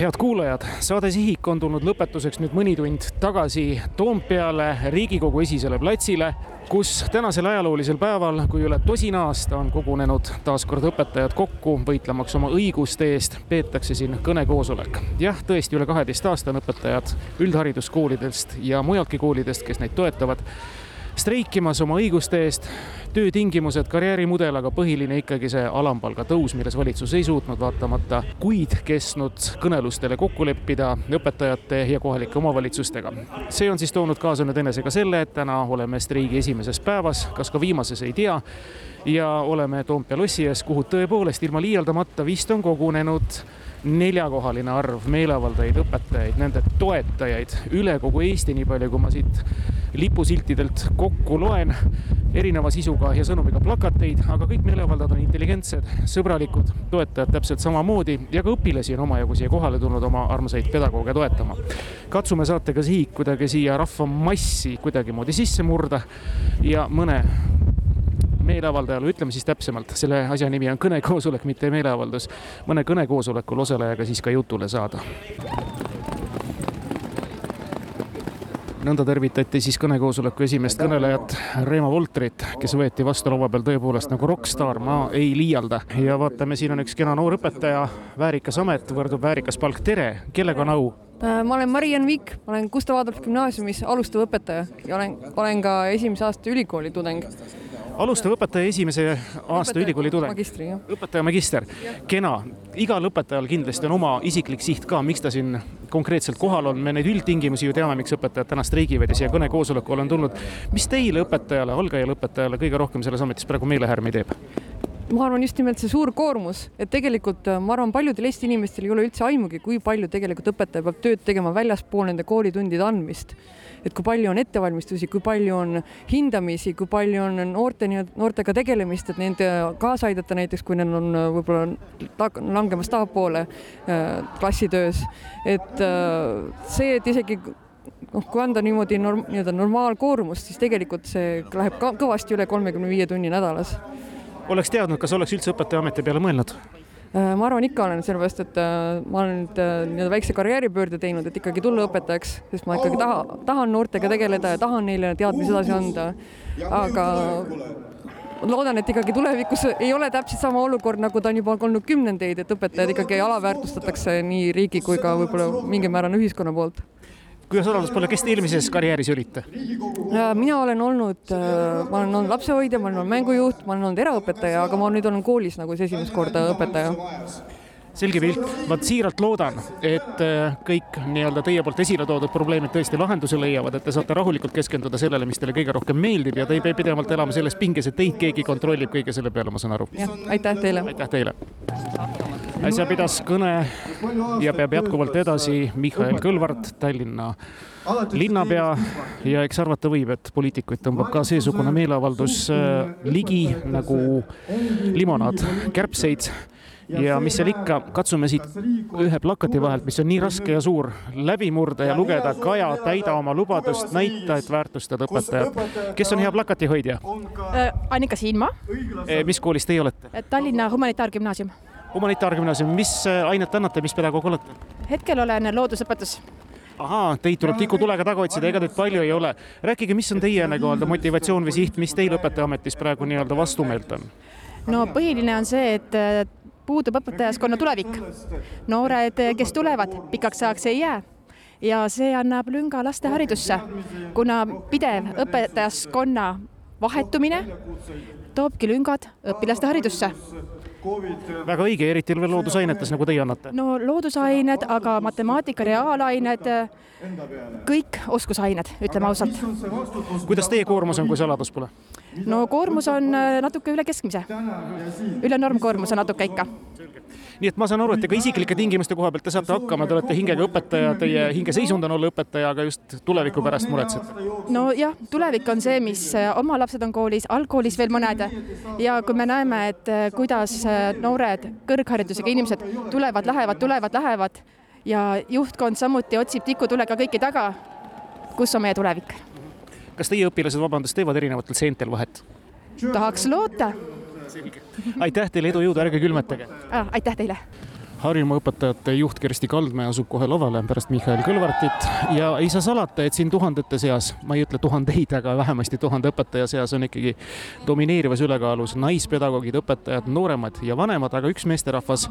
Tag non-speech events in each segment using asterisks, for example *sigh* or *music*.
head kuulajad, saade Sihik on tulnud lõpetuseks nüüd mõni tund tagasi Toompeale, Riigikogu esisele platsile, kus tänasel ajaloolisel päeval, kui üle tosina aasta on kogunenud taas kord õpetajad kokku, võitlemaks oma õiguste eest, peetakse siin kõnekoosolek. jah, tõesti, üle kaheteist aasta on õpetajad üldhariduskoolidest ja mujaltki koolidest, kes neid toetavad streikimas oma õiguste eest, töötingimused, karjäärimudel, aga põhiline ikkagi see alampalga tõus, milles valitsus ei suutnud vaatamata kuid kestnud kõnelustele kokku leppida õpetajate ja kohalike omavalitsustega. see on siis toonud kaasa nüüd enesega selle, et täna oleme streigi esimeses päevas, kas ka viimases, ei tea, ja oleme Toompea lossi ees, kuhu tõepoolest ilma liialdamata vist on kogunenud neljakohaline arv meeleavaldajaid, õpetajaid, nende toetajaid üle kogu Eesti, nii palju kui ma siit lipusiltidelt kokku loen, erineva sisuga ja sõnumiga plakateid, aga kõik meeleavaldajad on intelligentsed, sõbralikud, toetajad täpselt samamoodi ja ka õpilasi on omajagu siia kohale tulnud oma armsaid pedagooge toetama. katsume saatega Sihik kuidagi siia rahvamassi kuidagimoodi sisse murda ja mõne meeleavaldajale, ütleme siis täpsemalt, selle asja nimi on kõnekoosolek, mitte meeleavaldus, mõne kõnekoosolekul osalejaga siis ka jutule saada. Nõnda tervitati siis kõnekoosoleku esimest kõnelejat, Reemo Voltrit, kes võeti vastu laua peal tõepoolest nagu rokkstaar, ma ei liialda. ja vaatame, siin on üks kena noor õpetaja, väärikas amet võrdub väärikas palk, tere, kellega on au? ma olen Mariann Vikk, ma olen Gustav Adolf gümnaasiumis alustav õpetaja ja olen, olen ka esimese aasta ülikooli tudeng alustav õpetaja esimese aasta õpetaja, ülikooli tudeng. õpetaja magister, kena. igal õpetajal kindlasti on oma isiklik siht ka, miks ta siin konkreetselt kohal on, me neid üldtingimusi ju teame, miks õpetajad täna streigivad ja siia kõnekoosolekule on tulnud. mis teile õpetajale, algajale õpetajale kõige rohkem selles ametis praegu meelehärmi teeb? Ma arvan just nimelt see suur koormus, et tegelikult ma arvan, paljudel Eesti inimestel ei ole üldse aimugi, kui palju tegelikult õpetaja peab tööd tegema väljaspool nende koolitundide andmist et kui palju on ettevalmistusi, kui palju on hindamisi, kui palju on noorte, noortega tegelemist, et nende kaasa aidata, näiteks kui neil on äh, võib-olla langemas tahapoole äh, klassitöös. et äh, see, et isegi noh, kui anda niimoodi norm, nii-öelda normaalkoormust, siis tegelikult see läheb ka kõvasti üle kolmekümne viie tunni nädalas. Oleks teadnud, kas oleks üldse õpetajaameti peale mõelnud? Äh, ma arvan, ikka olen, sellepärast et äh, ma olen nüüd äh, nii-öelda väikse karjääripöörde teinud, et ikkagi tulla õpetajaks, sest ma ikkagi taha, tahan noortega tegeleda ja tahan neile teadmisi edasi anda. aga loodan, et ikkagi tulevikus ei ole täpselt sama olukord, nagu ta on juba olnud kümnendeid, et õpetajaid ikkagi alaväärtustatakse nii riigi kui ka võib-olla mingil määral ühiskonna poolt kuidas saladus pole, kes te eelmises karjääris olite? mina olen olnud, äh, ma olen olnud lapsehoidja, ma olen olnud mängujuht, ma olen olnud eraõpetaja, aga ma nüüd olen koolis nagu siis esimest korda õpetaja selge pilt, ma siiralt loodan, et äh, kõik nii-öelda teie poolt esile toodud probleemid tõesti lahenduse leiavad, et te saate rahulikult keskenduda sellele, mis teile kõige rohkem meeldib ja te ei pea pidevalt elama selles pinges, et teid keegi kontrollib kõige selle peale, ma saan aru. jah, aitäh teile. aitäh teile äsja pidas kõne ja peab jätkuvalt edasi Mihhail Kõlvart, Tallinna linnapea ja eks arvata võib, et poliitikuid tõmbab ka seesugune meeleavaldus äh, ligi nagu limonaad kärbseid ja mis seal ikka, katsume siit ühe plakati vahelt, mis on nii raske ja suur, läbi murda ja lugeda, Kaja, täida oma lubadust, näita, et väärtustad õpetajat. kes on hea plakatihoidja äh,? Annika Siinma. mis koolis teie olete? Tallinna Humanitaargümnaasium humanitaargümnaasium, mis äh, ainet annate, mis pedagoog olete? hetkel olen loodusõpetus ahaa, teid tuleb tikutulega taga otsida, ega teid palju ei ole. rääkige, mis on teie nii-öelda motivatsioon või siht, mis teil õpetajaametis praegu nii-öelda vastumeelt on? no põhiline on see, et äh, puudub õpetajaskonna tulevik. noored, kes tulevad, pikaks ajaks ei jää ja see annab lünga laste haridusse, kuna pidev õpetajaskonna vahetumine toobki lüngad õpilaste haridusse väga õige, eriti veel loodusainetes, nagu teie annate. no loodusained, aga matemaatika, reaalained, kõik oskusained, ütleme ausalt. kuidas teie koormus on, kui saladus pole? no koormus on äh, natuke üle keskmise. üle normkoormus on natuke ikka nii et ma saan aru, et ega isiklike tingimuste koha pealt te saate hakkama, te olete hingega õpetaja, teie hingeseisund on olla õpetaja, aga just tuleviku pärast muretsete. nojah, tulevik on see, mis äh, oma lapsed on koolis, algkoolis veel mõned ja kui me näeme, et äh, kuidas äh, noored kõrgharidusega inimesed tulevad, lähevad, tulevad, lähevad ja juhtkond samuti otsib tikutulega kõiki taga, kus on meie tulevik? kas teie õpilased, vabandust, teevad erinevatel seentel vahet? tahaks loota selge. aitäh teile, edu, jõudu, ärge külmetage ah,. aitäh teile. Harjumaa õpetajate juht Kersti Kaldmäe asub kohe lavale pärast Mihhail Kõlvartit ja ei saa salata, et siin tuhandete seas, ma ei ütle tuhandeid, aga vähemasti tuhande õpetaja seas on ikkagi domineerivas ülekaalus naispedagoogid, õpetajad, nooremad ja vanemad, aga üks meesterahvas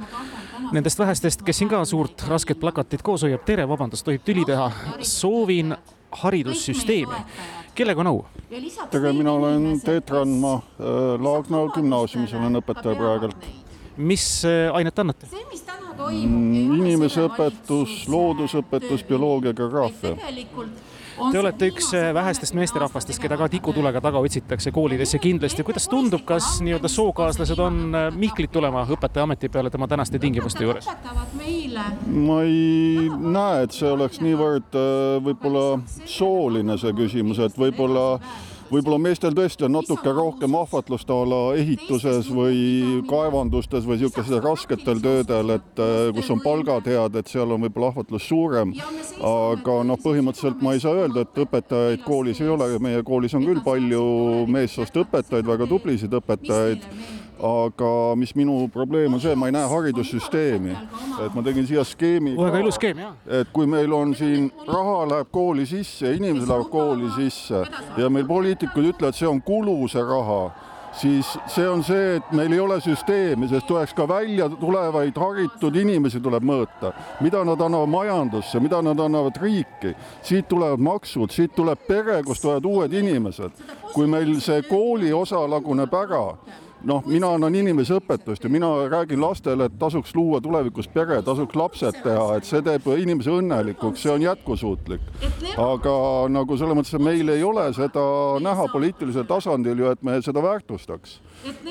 nendest vähestest, kes siin ka suurt rasket plakatit koos hoiab. tere, vabandust, tohib tüli teha? soovin haridussüsteemi. Kellega on au? tere, mina olen Teet Randma, Laagna gümnaasiumis olen õpetaja praegult. mis äh, ainet annate? Mm, inimeseõpetus, loodusõpetus, bioloogia, geograafia. Te olete üks äh, vähestest meesterahvastest, keda ka tikutulega taga otsitakse koolidesse kindlasti. kuidas tundub, kas nii-öelda sookaaslased on äh, Mihklit tulema õpetajaameti peale tema tänaste tingimuste juures? ma ei näe, et see oleks niivõrd võib-olla sooline see küsimus, et võib-olla võib-olla meestel tõesti on natuke rohkem ahvatlust a la ehituses või kaevandustes või niisugustel rasketel töödel, et kus on palgad head, et seal on võib-olla ahvatlus suurem. aga noh, põhimõtteliselt ma ei saa öelda, et õpetajaid koolis ei ole, meie koolis on küll palju meessoost õpetajaid, väga tublisid õpetajaid aga mis minu probleem on see, ma ei näe haridussüsteemi, et ma tegin siia skeemi. väga ilus skeem, jah. et kui meil on siin raha läheb kooli sisse, inimesed lähevad kooli sisse ja meil poliitikud ütlevad, see on kulu, see raha siis see on see, et meil ei ole süsteemi, sest tuleks ka välja tulevaid haritud inimesi tuleb mõõta, mida nad annavad majandusse, mida nad annavad riiki. siit tulevad maksud, siit tuleb pere, kust tulevad uued inimesed. kui meil see kooli osa laguneb ära, noh, mina annan inimeseõpetust ja mina räägin lastele, et tasuks luua tulevikus pere, tasuks lapsed teha, et see teeb inimese õnnelikuks, see on jätkusuutlik. aga nagu selles mõttes, et meil ei ole seda näha poliitilisel tasandil ju, et me seda väärtustaks.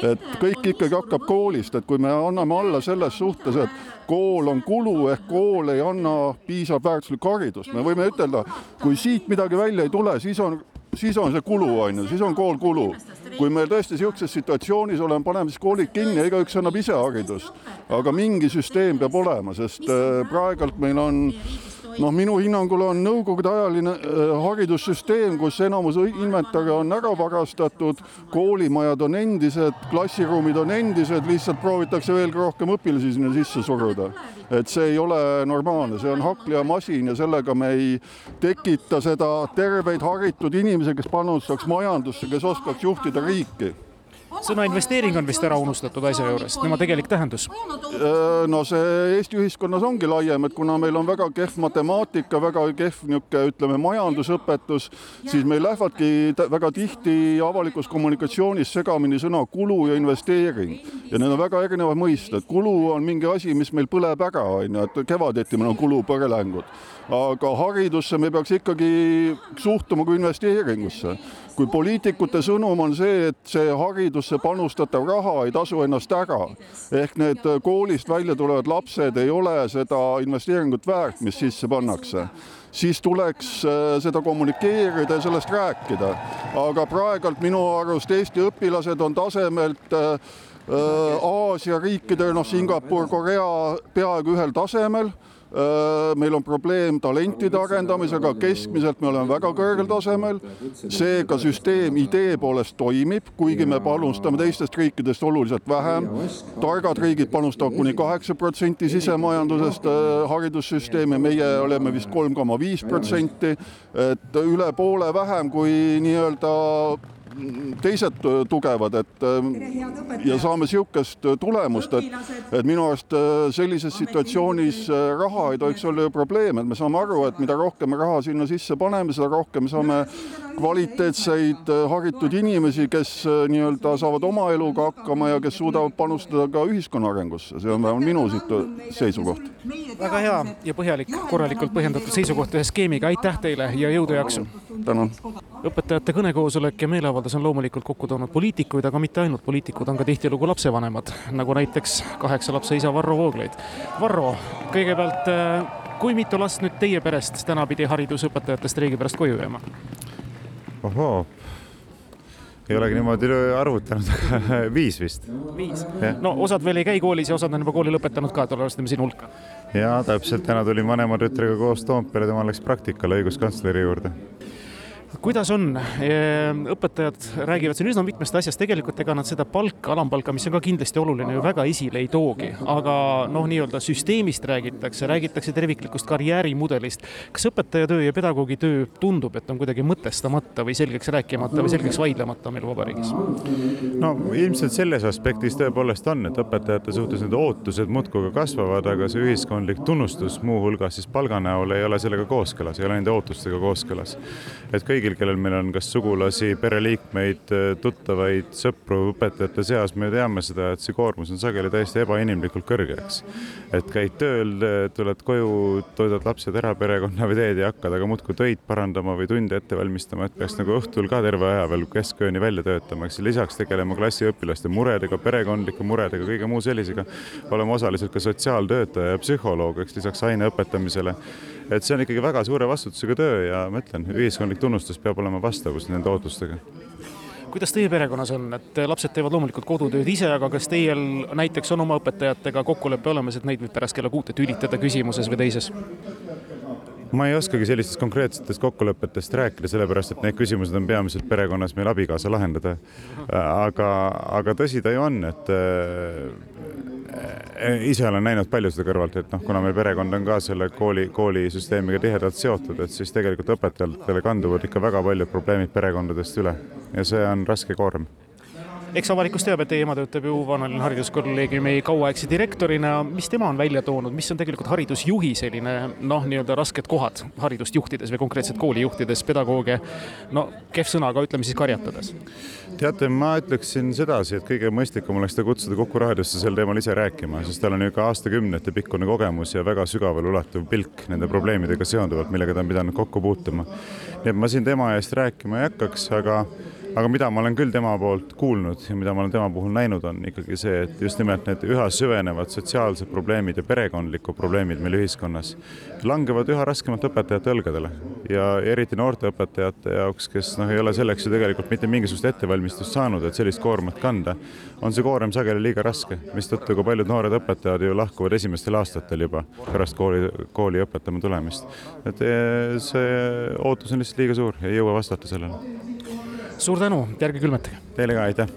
et kõik ikkagi hakkab koolist, et kui me anname alla selles suhtes, et kool on kulu ehk kool ei anna piisavalt väärtuslikku haridust, me võime ütelda, kui siit midagi välja ei tule, siis on siis on see kulu, on ju, siis on kool kulu. kui me tõesti niisuguses situatsioonis oleme, paneme siis koolid kinni ja igaüks annab ise haridust. aga mingi süsteem peab olema, sest praegult meil on noh, minu hinnangul on nõukogude ajaline äh, haridussüsteem, kus enamus inventari on ära varastatud, koolimajad on endised, klassiruumid on endised, lihtsalt proovitakse veelgi rohkem õpilasi sinna sisse suruda. et see ei ole normaalne, see on hakklihamasin ja sellega me ei tekita seda terveid haritud inimesi, kes panustaks majandusse, kes oskaks juhtida riiki sõna investeering on vist ära unustatud asja juures, tema tegelik tähendus? no see Eesti ühiskonnas ongi laiem, et kuna meil on väga kehv matemaatika, väga kehv niisugune, ütleme, majandusõpetus, siis meil lähevadki väga tihti avalikus kommunikatsioonis segamini sõna kulu ja investeering. ja need on väga erinevad mõisted. kulu on mingi asi, mis meil põleb ära, on ju, et kevadeti meil on kulupõrelangud. aga haridusse me peaks ikkagi suhtuma kui investeeringusse kui poliitikute sõnum on see, et see haridusse panustatav raha ei tasu ennast ära, ehk need koolist välja tulevad lapsed ei ole seda investeeringut väärt, mis sisse pannakse, siis tuleks seda kommunikeerida ja sellest rääkida. aga praegult minu arust Eesti õpilased on tasemelt Aasia riikide, noh, Singapur, Korea peaaegu ühel tasemel meil on probleem talentide arendamisega, keskmiselt me oleme väga kõrgel tasemel. seega süsteem idee poolest toimib, kuigi me panustame teistest riikidest oluliselt vähem. targad riigid panustavad kuni kaheksa protsenti sisemajandusest haridussüsteemi, meie oleme vist kolm koma viis protsenti, et üle poole vähem kui nii-öelda teised tugevad, et ja saame niisugust tulemust, et, et minu arust sellises situatsioonis raha ei tohiks olla ju probleem, et me saame aru, et mida rohkem raha sinna sisse paneme, seda rohkem saame kvaliteetseid haritud inimesi, kes nii-öelda saavad oma eluga hakkama ja kes suudavad panustada ka ühiskonna arengusse, see on vähemalt minu siit seisukoht. väga hea ja põhjalik, korralikult põhjendatud seisukoht ühe skeemiga, aitäh teile ja jõudu ja jaksu! Tänan! õpetajate kõnekoosolek ja meeleavaldus on loomulikult kokku toonud poliitikuid, aga mitte ainult, poliitikud on ka tihtilugu lapsevanemad, nagu näiteks kaheksa lapse isa Varro Vooglaid. Varro, kõigepealt, kui mitu last nüüd teie perest täna pidi haridusõpetajate streigi pärast koju jääma? ohoo, ei olegi niimoodi arvutanud, aga *laughs* viis vist. viis? no osad veel ei käi koolis ja osad on juba kooli lõpetanud ka, et arvestame sinu hulka. ja täpselt, täna tulin vanema tütrega koos Toompeale, tema läks praktikale õiguskantsleri juurde kuidas on, õpetajad räägivad siin üsna mitmest asjast, tegelikult ega nad seda palka, alampalka, mis on ka kindlasti oluline, ju väga esile ei toogi, aga noh, nii-öelda süsteemist räägitakse, räägitakse terviklikust karjäärimudelist. kas õpetaja töö ja pedagoogi töö tundub, et on kuidagi mõtestamata või selgeks rääkimata või selgeks vaidlemata meil vabariigis? no ilmselt selles aspektis tõepoolest on, et õpetajate suhtes need ootused muudkui ka kasvavad, aga see ühiskondlik tunnustus, muuhulgas siis palga näol, ei ole sellega kooskõlas, ei ole nende ootustega kooskõlas. et kõigil, kellel meil on kas sugulasi, pereliikmeid, tuttavaid, sõpru õpetajate seas, me teame seda, et see koormus on sageli täiesti ebainimlikult kõrge, eks. et käid tööl, tuled koju, toidad lapsed ära, perekonna või teed ja hakkad aga muudkui töid parandama või tunde ette valmistama, et peaks nagu õhtul ka terve aja veel keskööni välja töötama, eks lisaks tegelema klassiõpilaste muredega, perekondlike muredega, kõige muu sellisega. olema osaliselt ka sotsiaaltöötaja ja psühholoog, eks lisaks aine õpetamisele. Et see on ikkagi väga suure vastutusega töö ja ma ütlen, ühiskondlik tunnustus peab olema vastavus nende ootustega kuidas teie perekonnas on, et lapsed teevad loomulikult kodutööd ise, aga kas teil näiteks on oma õpetajatega kokkulepe olemas, et neid võib pärast kella kuute tülitada küsimuses või teises? ma ei oskagi sellistest konkreetsetest kokkulepetest rääkida, sellepärast et need küsimused on peamiselt perekonnas meil abikaasa lahendada. aga, aga tõsi ta ju on, et ise olen näinud palju seda kõrvalt, et noh, kuna meil perekond on ka selle kooli, koolisüsteemiga tihedalt seotud, et siis tegelikult õpetajatele kanduvad ikka väga paljud probleemid perekondadest üle. Ja see on raske koorem eks avalikkus teab, et teie ema töötab ju Vanalinna hariduskolleegiumi kauaaegse direktorina. mis tema on välja toonud, mis on tegelikult haridusjuhi selline noh, nii-öelda rasked kohad haridust juhtides või konkreetselt kooli juhtides, pedagooge, no kehv sõna, aga ütleme siis karjatades? teate, ma ütleksin sedasi, et kõige mõistlikum oleks ta kutsuda Kuku raadiosse sel teemal ise rääkima, sest tal on ju ka aastakümnete pikkune kogemus ja väga sügavale ulatuv pilk nende probleemidega seonduvalt, millega ta on pidanud kokku puutuma. nii et ma siin tema eest rääkima ei hakkaks, aga aga mida ma olen küll tema poolt kuulnud ja mida ma olen tema puhul näinud, on ikkagi see, et just nimelt need üha süvenevad sotsiaalsed probleemid ja perekondlikud probleemid meil ühiskonnas langevad üha raskemalt õpetajate õlgadele ja eriti noorte õpetajate jaoks, kes noh, ei ole selleks ju tegelikult mitte mingisugust ettevalmistust saanud, et sellist koormat kanda, on see koorem sageli liiga raske, mistõttu ka paljud noored õpetajad ju lahkuvad esimestel aastatel juba pärast kooli, kooli õpetama tulemist. et eh, see ootus on lihtsalt liiga suur ei jõua vastata sellele suur tänu, ärge külmetage. Teile ka, aitäh.